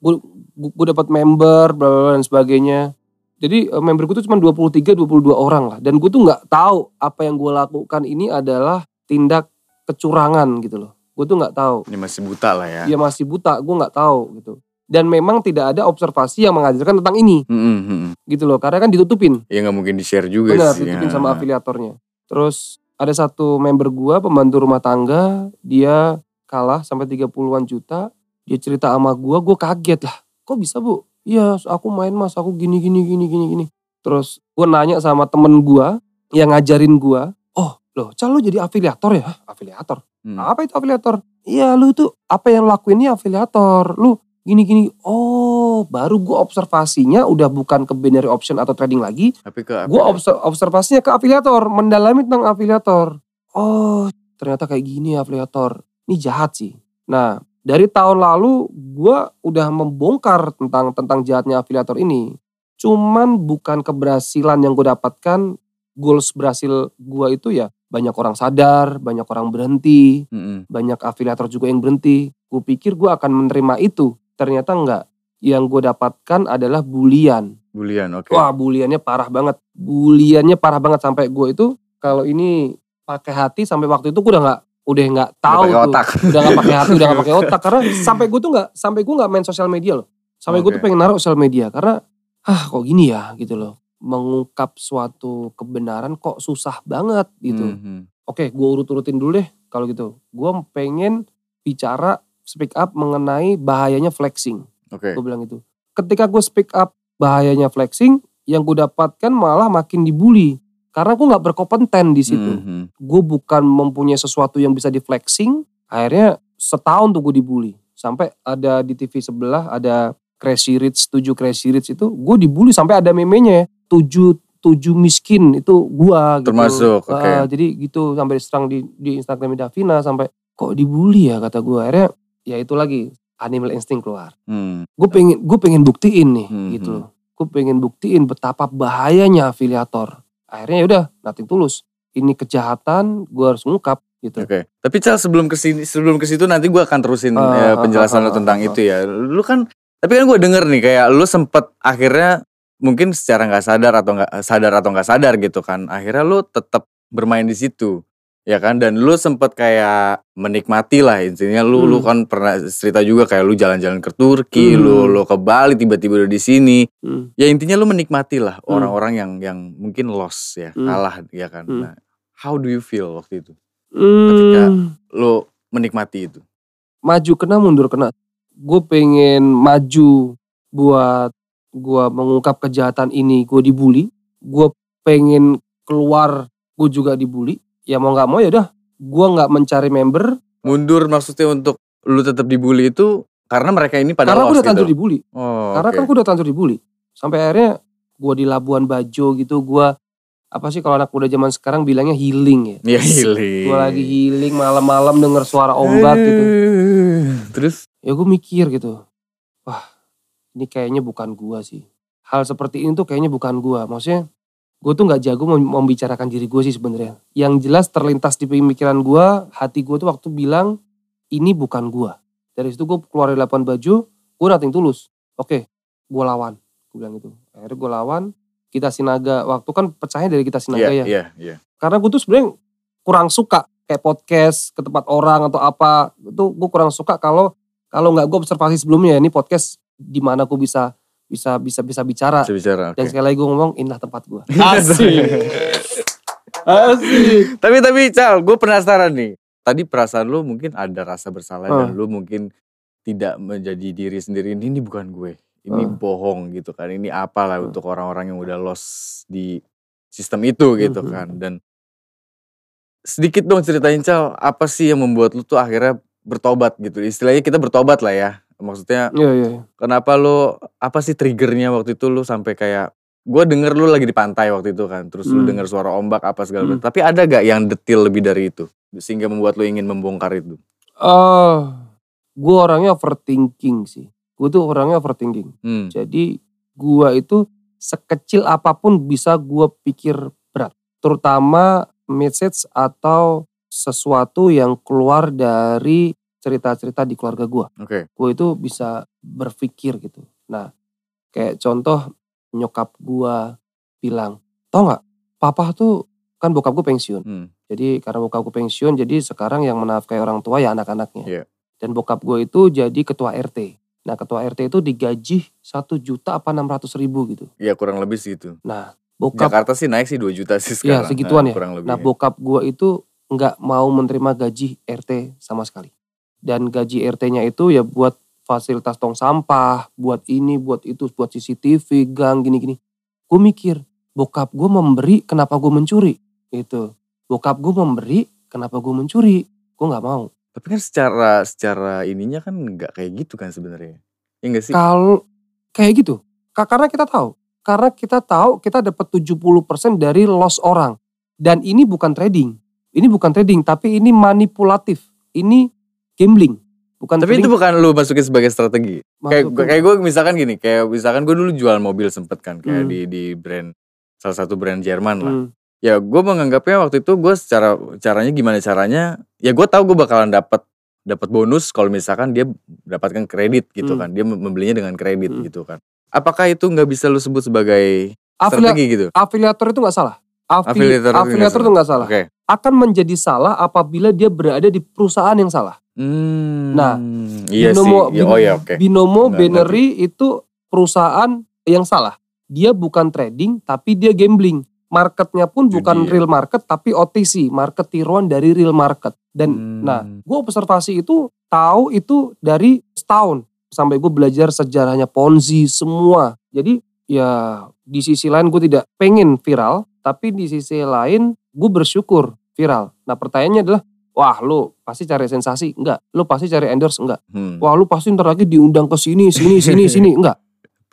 gue dapat member bla bla bla, dan sebagainya. Jadi eh, member gue tuh cuma 23 22 orang lah dan gue tuh nggak tahu apa yang gue lakukan ini adalah tindak kecurangan gitu loh. Gue tuh nggak tahu. Ini masih buta lah ya. Dia masih buta, gue nggak tahu gitu. Dan memang tidak ada observasi yang mengajarkan tentang ini Hmm, gitu loh. Karena kan ditutupin. Ya nggak mungkin di share juga Benar, sih. ditutupin ya. sama afiliatornya. Terus ada satu member gua pembantu rumah tangga, dia kalah sampai 30-an juta. Dia cerita sama gua, gua kaget lah. Kok bisa, Bu? Iya, aku main Mas, aku gini gini gini gini gini. Terus gua nanya sama temen gua yang ngajarin gua, "Oh, loh, Cal lu jadi afiliator ya?" "Hah, Afiliator. Hmm. Apa itu afiliator? Iya, lu tuh apa yang lakuin ini afiliator. Lu gini-gini. Oh, baru gua observasinya udah bukan ke binary option atau trading lagi, Tapi ke gue observasinya ke afiliator, mendalami tentang afiliator. Oh, ternyata kayak gini afiliator. Ini jahat sih. Nah, dari tahun lalu gue udah membongkar tentang tentang jahatnya afiliator ini. Cuman bukan keberhasilan yang gue dapatkan, goals berhasil gue itu ya banyak orang sadar, banyak orang berhenti, Hmm, hmm. banyak afiliator juga yang berhenti. Gue pikir gue akan menerima itu. Ternyata enggak. Yang gue dapatkan adalah bulian. Bulian, oke. Wah buliannya parah banget. Buliannya parah banget sampai gue itu kalau ini pakai hati sampai waktu itu gue udah nggak udah nggak tahu pakai tuh. otak. Udah nggak pakai hati, udah nggak pakai otak karena [LAUGHS] sampai gue tuh nggak sampai gue nggak main sosial media loh. Sampai gue tuh pengen naruh sosial media karena ah kok gini ya gitu loh. Mengungkap suatu kebenaran kok susah banget gitu. Hmm, hmm. Oke, gue urut-urutin dulu deh kalau gitu. Gue pengen bicara speak up mengenai bahayanya flexing. Oke. Gue bilang gitu. Ketika gue speak up bahayanya flexing, yang gue dapatkan malah makin dibully. Karena gue nggak berkompeten di situ. Hmm, hmm. Gue bukan mempunyai sesuatu yang bisa di flexing. Akhirnya setahun tuh gue dibully. Sampai ada di TV sebelah ada Crazy Rich, 7 Crazy Rich itu gue dibully sampai ada memenya ya. 7 tujuh miskin itu gua gitu. Termasuk, oke. Ah, jadi gitu sampai diserang di di Instagram Davina sampai kok dibully ya kata gua. Akhirnya ya itu lagi animal instinct keluar. Hmm. Gue pengen gue pengen buktiin nih Hmm, gitu loh. Gue pengen buktiin betapa bahayanya afiliator. Akhirnya ya udah nothing tulus. Ini kejahatan, gue harus ngungkap gitu. Oke. Tapi Cal sebelum ke sini sebelum ke situ nanti gua akan terusin Ah, ya, ah, penjelasan ah, lu tentang ah, itu ya. Lu kan tapi kan gue denger nih kayak lu sempet akhirnya mungkin secara nggak sadar atau nggak sadar atau nggak sadar gitu kan. Akhirnya lu tetap bermain di situ. Ya kan dan lu sempet kayak menikmati lah intinya lu lu Hmm. kan pernah cerita juga kayak lu jalan-jalan ke Turki, Hmm. lu lu ke Bali tiba-tiba udah di sini. Hmm. Ya intinya lu menikmati lah Hmm. orang-orang yang yang mungkin lost ya, Hmm. kalah ya kan. Hmm. Nah, how do you feel waktu itu? Ketika- Hmm, Lu menikmati itu. maju kena mundur kena. Gue pengen maju buat gue mengungkap kejahatan ini. Gue dibully. Gue pengen keluar. Gue juga dibully. Ya mau nggak mau ya udah. Gue nggak mencari member Mundur maksudnya untuk lu tetap dibully itu karena mereka ini pada karena gue udah terlanjur gitu. dibully. Oh, Karena oke. kan gue udah terlanjur dibully. Sampai akhirnya gue di Labuan Bajo gitu, gue apa sih kalau anak muda zaman sekarang bilangnya healing ya. Iya healing. Gue lagi healing malam-malam denger suara ombak gitu. Terus? Ya gue mikir gitu. Wah ini kayaknya bukan gua sih. Hal seperti ini tuh kayaknya bukan gua. Maksudnya gue tuh nggak jago mem- membicarakan diri gue sih sebenarnya. Yang jelas terlintas di pemikiran gua, hati gue tuh waktu bilang ini bukan gua. Dari situ gue keluar dari lapangan baju, gue nating tulus. Oke, gue lawan. Gue bilang gitu. Akhirnya gue lawan. Kita Sinaga, waktu kan pecahnya dari kita Sinaga Iya, ya. iya, iya. Karena gue tuh sebenarnya kurang suka kayak podcast ke tempat orang atau apa. Itu gue kurang suka kalau kalau nggak gue observasi sebelumnya ini podcast di mana gue bisa bisa bisa bisa bicara. Bisa bicara. Dan oke. sekali lagi gue ngomong inilah tempat gue. [LAUGHS] Asik. Asik. tapi tapi Cal, gue penasaran nih. Tadi perasaan lu mungkin ada rasa bersalah dan Ah. lu mungkin tidak menjadi diri sendiri. Ini, ini bukan gue. Ini Ah. bohong gitu kan. Ini apalah Ah. untuk orang-orang yang udah lost di sistem itu gitu Mhm. kan. Dan sedikit dong ceritain Cal, apa sih yang membuat lu tuh akhirnya bertobat gitu. Istilahnya kita bertobat lah ya. Maksudnya Iya iya. iya. kenapa lu apa sih triggernya waktu itu lu sampai kayak gue denger lu lagi di pantai waktu itu kan terus lu Hmm. denger suara ombak apa segala macam Hmm. tapi ada gak yang detil lebih dari itu sehingga membuat lu ingin membongkar itu Eh, gue orangnya overthinking sih. Gue tuh orangnya overthinking. hmm. Jadi gue itu sekecil apa pun bisa gue pikir berat. Terutama message atau sesuatu yang keluar dari cerita-cerita di keluarga gue. oke Gue itu bisa berpikir gitu. Nah kayak contoh nyokap gue bilang, tau nggak, papa tuh kan bokap gue pensiun. hmm. Jadi karena bokap gue pensiun, jadi sekarang yang menafkahi orang tua ya anak-anaknya. Iya. Dan bokap gue itu jadi ketua RT. Nah ketua RT itu digaji satu juta apa enam ratus ribu gitu. ya kurang lebih segitu Nah bokap, Jakarta sih naik sih 2 juta sih ya sekarang segituan Nah, ya. kurang lebih Nah bokap gue itu nggak mau menerima gaji RT sama sekali. Dan gaji RT-nya itu ya buat fasilitas tong sampah, buat ini, buat itu, buat CCTV, gang, gini-gini. Gue mikir, bokap gue memberi, kenapa gue mencuri? Itu. Bokap gue memberi, kenapa gue mencuri? Gue nggak mau. tapi kan secara secara ininya kan nggak kayak gitu kan sebenarnya ya enggak sih Kalau kayak gitu, Ka- karena kita tahu, karena kita tahu kita dapat 70% dari loss orang. Dan ini bukan trading. Ini bukan trading, tapi ini manipulatif. Ini gambling. Bukan tapi itu trading. bukan lu masukin sebagai strategi kayak Maksudku- kayak gue misalkan gini kayak misalkan gue dulu jual mobil sempet kan kayak Hmm. di di brand salah satu brand Jerman lah Hmm, ya gue menganggapnya waktu itu gue secara caranya gimana caranya ya gue tahu gue bakalan dapat dapat bonus kalau misalkan dia dapatkan kredit gitu Hmm. kan dia membelinya dengan kredit Hmm. gitu kan apakah itu nggak bisa lu sebut sebagai Afilia- strategi gitu afiliator itu nggak salah. Afi- Afiliator itu nggak afiliator itu salah. nggak salah. oke Akan menjadi salah apabila dia berada di perusahaan yang salah. Hmm, Nah, iya Binomo, sih Ya, oh ya oke Binomo Nggak Binary itu perusahaan yang salah. Dia bukan trading tapi dia gambling. Marketnya pun Judi bukan real market tapi OTC, market tiruan dari real market. Dan Hmm. nah, gue observasi itu tahu itu dari setahun sampai gue belajar sejarahnya Ponzi semua. Jadi ya di sisi lain gue tidak pengen viral, tapi di sisi lain gue bersyukur viral. Nah pertanyaannya adalah, wah lu pasti cari sensasi? Enggak. Lu pasti cari endorse? Enggak. Hmm. Wah lu pasti ntar lagi diundang ke sini, sini, sini, [LAUGHS] sini. Enggak.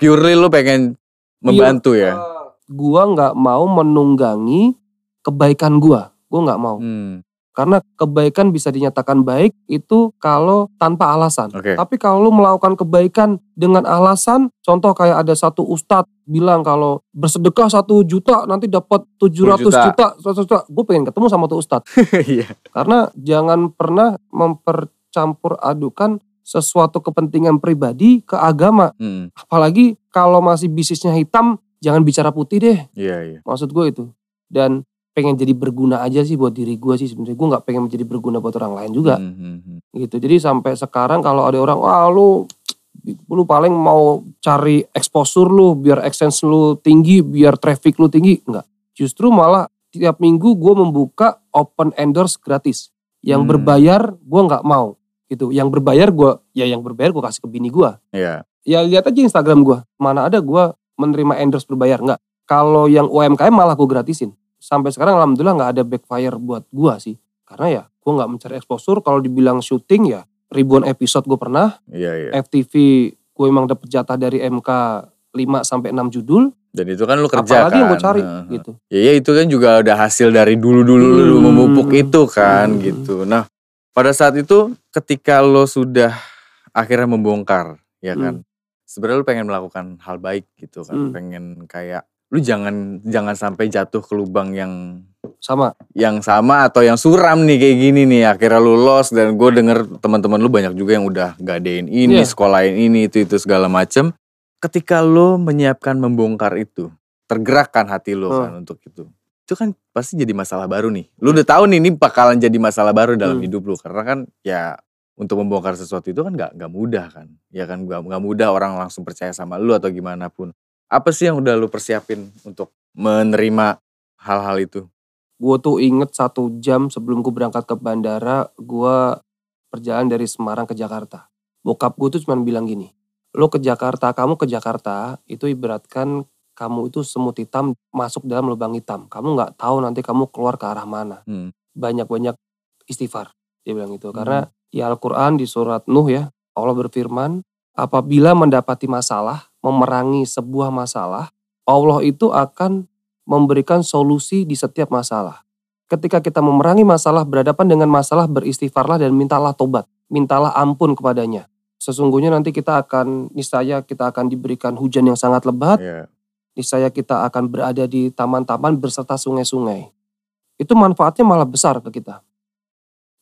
purely lu pengen membantu ya Gua nggak mau menunggangi kebaikan gua. Gua nggak mau. Hmm, Karena kebaikan bisa dinyatakan baik itu kalau tanpa alasan. oke Tapi kalau lu melakukan kebaikan dengan alasan, contoh kayak ada satu ustadz bilang kalau bersedekah satu juta nanti dapat 700 juta. juta, 100 juta. Gue pengen ketemu sama tuh ustadz. [LAUGHS] iya Karena jangan pernah mempercampur adukan sesuatu kepentingan pribadi ke agama. Hmm, Apalagi kalau masih bisnisnya hitam, jangan bicara putih deh. iya iya Maksud gue itu. Dan pengen jadi berguna aja sih buat diri gue sih sebenarnya. Gue nggak pengen menjadi berguna buat orang lain juga Hmm, hmm, hmm. gitu. Jadi sampai sekarang kalau ada orang, wah lu lu paling mau cari exposure lu biar AdSense lu tinggi, biar traffic lu tinggi, enggak. Justru malah tiap minggu gue membuka open endorse gratis. Yang Hmm. berbayar gue nggak mau gitu. Yang berbayar gue, ya yang berbayar gue kasih ke bini gue. iya Ya lihat aja Instagram gue, mana ada gue menerima endorse berbayar nggak. Kalau yang UMKM malah gue gratisin. Sampai sekarang alhamdulillah nggak ada backfire buat gue sih. Karena ya gue nggak mencari exposure. Kalau dibilang syuting ya ribuan episode gue pernah. iya iya FTV gue emang dapet jatah dari MK 5 sampai 6 judul. Dan itu kan lu kerja Apalagi kan. yang gue cari Heeh. gitu. Ya, ya itu kan juga udah hasil dari dulu-dulu lu Hmm. memupuk itu kan Hmm. gitu. Nah, pada saat itu ketika lo sudah akhirnya membongkar, ya kan. Sebenarnya lu pengen melakukan hal baik gitu kan. Hmm. Pengen kayak lu jangan jangan sampai jatuh ke lubang yang Sama. yang sama atau yang suram nih kayak gini nih akhirnya lu lost dan gue denger teman-teman lu banyak juga yang udah gadein ini Iya. sekolahin ini itu itu segala macem ketika lu menyiapkan membongkar itu tergerakkan hati lu Hmm. kan untuk itu itu kan pasti jadi masalah baru nih lu udah tahu nih ini bakalan jadi masalah baru dalam Hmm. hidup lu karena kan ya untuk membongkar sesuatu itu kan nggak nggak mudah kan ya kan nggak nggak mudah orang langsung percaya sama lu atau gimana pun apa sih yang udah lu persiapin untuk menerima hal-hal itu Gue tuh inget satu jam sebelum gue berangkat ke bandara, gue perjalanan dari Semarang ke Jakarta. Bokap gue tuh cuma bilang gini, lo ke Jakarta, kamu ke Jakarta, itu ibaratkan kamu itu semut hitam masuk dalam lubang hitam. Kamu nggak tahu nanti kamu keluar ke arah mana. Hmm. Banyak-banyak istighfar, dia bilang gitu. Karena di Al-Quran di surat Nuh ya, Allah berfirman, apabila mendapati masalah, memerangi sebuah masalah, Allah itu akan memberikan solusi di setiap masalah. Ketika kita memerangi masalah, berhadapan dengan masalah, beristighfarlah dan mintalah tobat. Mintalah ampun kepadanya. Sesungguhnya nanti kita akan, niscaya kita akan diberikan hujan yang sangat lebat, ya niscaya kita akan berada di taman-taman berserta sungai-sungai. Itu manfaatnya malah besar ke kita.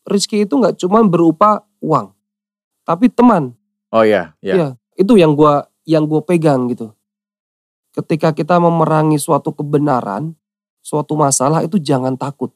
Rizki itu nggak cuma berupa uang, tapi teman. oh ya ya Iya, itu yang gua yang gue pegang gitu. Ketika kita memerangi suatu kebenaran, suatu masalah itu jangan takut.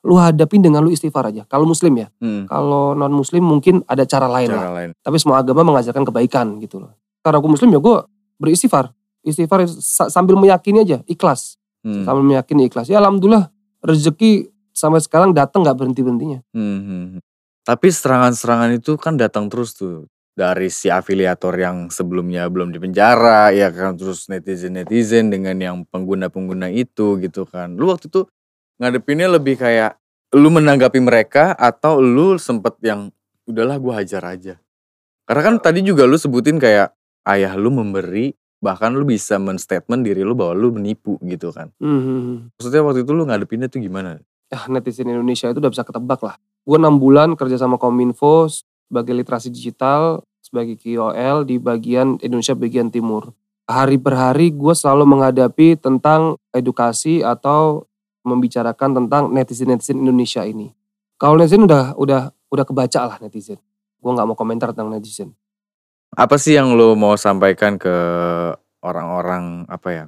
Lu hadapin dengan lu istighfar aja. Kalau muslim ya. Hmm, Kalau non muslim mungkin ada cara lain lah. cara lain. Tapi semua agama mengajarkan kebaikan gitu loh. Karena aku muslim ya gue beristighfar. Istighfar sa- sambil meyakini aja, ikhlas. Hmm, Sambil meyakini ikhlas. Ya alhamdulillah rezeki sampai sekarang datang nggak berhenti-berhentinya. hmm, hmm, hmm. Tapi serangan-serangan itu kan datang terus tuh dari si afiliator yang sebelumnya belum di penjara ya kan terus netizen-netizen dengan yang pengguna-pengguna itu gitu kan. Lu waktu itu ngadepinnya lebih kayak lu menanggapi mereka atau lu sempet yang udahlah gua hajar aja. Karena kan tadi juga lu sebutin kayak ayah lu memberi bahkan lu bisa men-statement diri lu bahwa lu menipu gitu kan. Hmm. Maksudnya waktu itu lu ngadepinnya tuh gimana? ah, netizen Indonesia itu udah bisa ketebak lah. Gue 6 bulan kerja sama Kominfo sebagai literasi digital, sebagai KOL di bagian Indonesia bagian timur. Hari per hari gue selalu menghadapi tentang edukasi atau membicarakan tentang netizen-netizen Indonesia ini. Kalau netizen udah udah udah kebaca lah netizen. Gue nggak mau komentar tentang netizen. Apa sih yang lo mau sampaikan ke orang-orang apa ya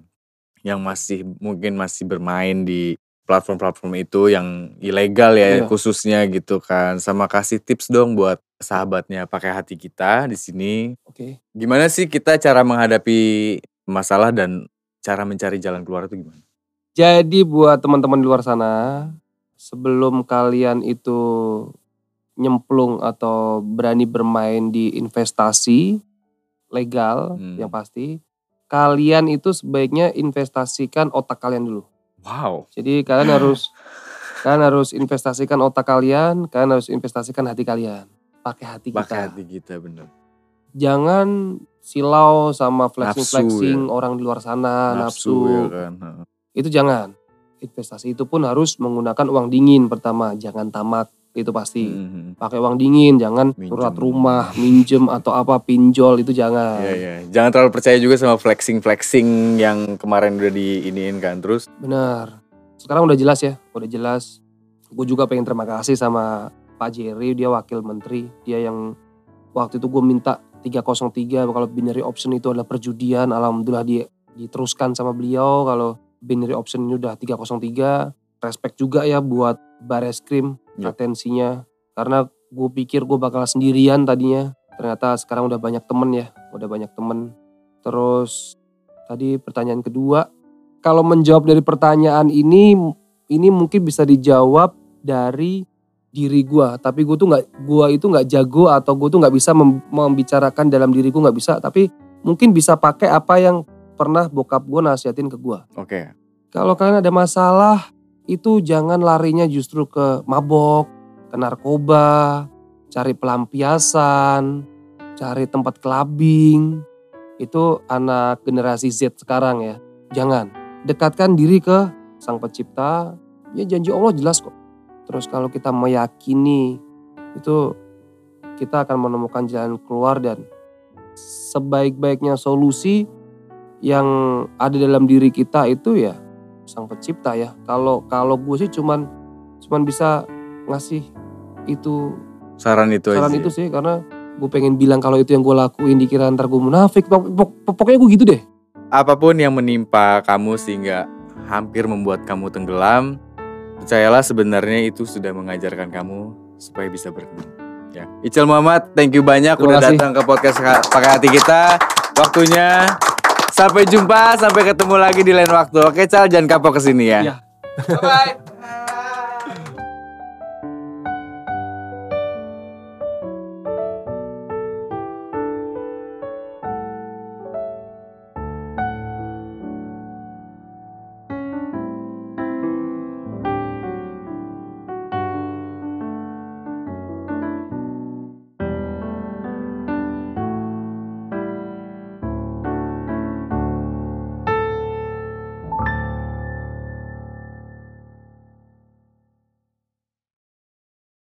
yang masih mungkin masih bermain di platform-platform itu yang ilegal ya Iya. khususnya gitu kan sama kasih tips dong buat sahabatnya pakai hati kita di sini Oke. gimana sih kita cara menghadapi masalah dan cara mencari jalan keluar itu gimana? Jadi buat teman-teman di luar sana, sebelum kalian itu nyemplung atau berani bermain di investasi legal Hmm. yang pasti, kalian itu sebaiknya investasikan otak kalian dulu. Wow. Jadi kalian harus kalian harus investasikan otak kalian, kalian harus investasikan hati kalian. Pakai hati kita. Pakai hati kita bener. Jangan silau sama Nafsu flexing-flexing ya. orang di luar sana, Nafsu, nafsu ya kan. Itu jangan. Investasi itu pun harus menggunakan uang dingin pertama, jangan tamak itu pasti. Mhm. Pakai uang dingin, jangan Minjem. surat rumah, minjem atau apa pinjol itu jangan. Iya iya. Jangan terlalu percaya juga sama flexing flexing yang kemarin udah diiniin kan terus. Benar. Sekarang udah jelas ya, udah jelas. Gue juga pengen terima kasih sama Pak Jerry, dia wakil menteri, dia yang waktu itu gue minta 303 kalau binary option itu adalah perjudian, alhamdulillah dia diteruskan sama beliau kalau binary option ini udah 303. Respect juga ya buat Bareskrim Ya. atensinya karena gue pikir gue bakal sendirian tadinya. Ternyata sekarang udah banyak temen ya, udah banyak temen. Terus tadi pertanyaan kedua, kalau menjawab dari pertanyaan ini, ini mungkin bisa dijawab dari diri gua. Tapi gue tuh nggak, gua itu nggak jago atau gue tuh nggak bisa mem- membicarakan dalam diriku nggak bisa. Tapi mungkin bisa pakai apa yang pernah bokap gue nasihatin ke gua. Oke. Kalau kalian ada masalah, itu jangan larinya justru ke mabok, ke narkoba, cari pelampiasan, cari tempat clubbing. Itu anak generasi Z sekarang ya. Jangan. Dekatkan diri ke Sang Pencipta. Ya janji Allah jelas kok. Terus kalau kita meyakini itu kita akan menemukan jalan keluar dan sebaik-baiknya solusi yang ada dalam diri kita itu ya sang pencipta ya. Kalau kalau gue sih cuman cuman bisa ngasih itu Saran itu saran aja. itu sih karena gue pengen bilang kalau itu yang gue lakuin dikira ntar gue munafik. Pok- pok- pokoknya gue gitu deh. Apa pun yang menimpa kamu sehingga hampir membuat kamu tenggelam, percayalah sebenarnya itu sudah mengajarkan kamu supaya bisa berhenti. Ya. Icil Muhammad, thank you banyak Terima udah kasih. datang ke podcast Ka- pakai hati kita. Waktunya sampai jumpa, sampai ketemu lagi di lain waktu. Oke, Cal, jangan kapok ke sini ya. Iya. [LAUGHS] Bye.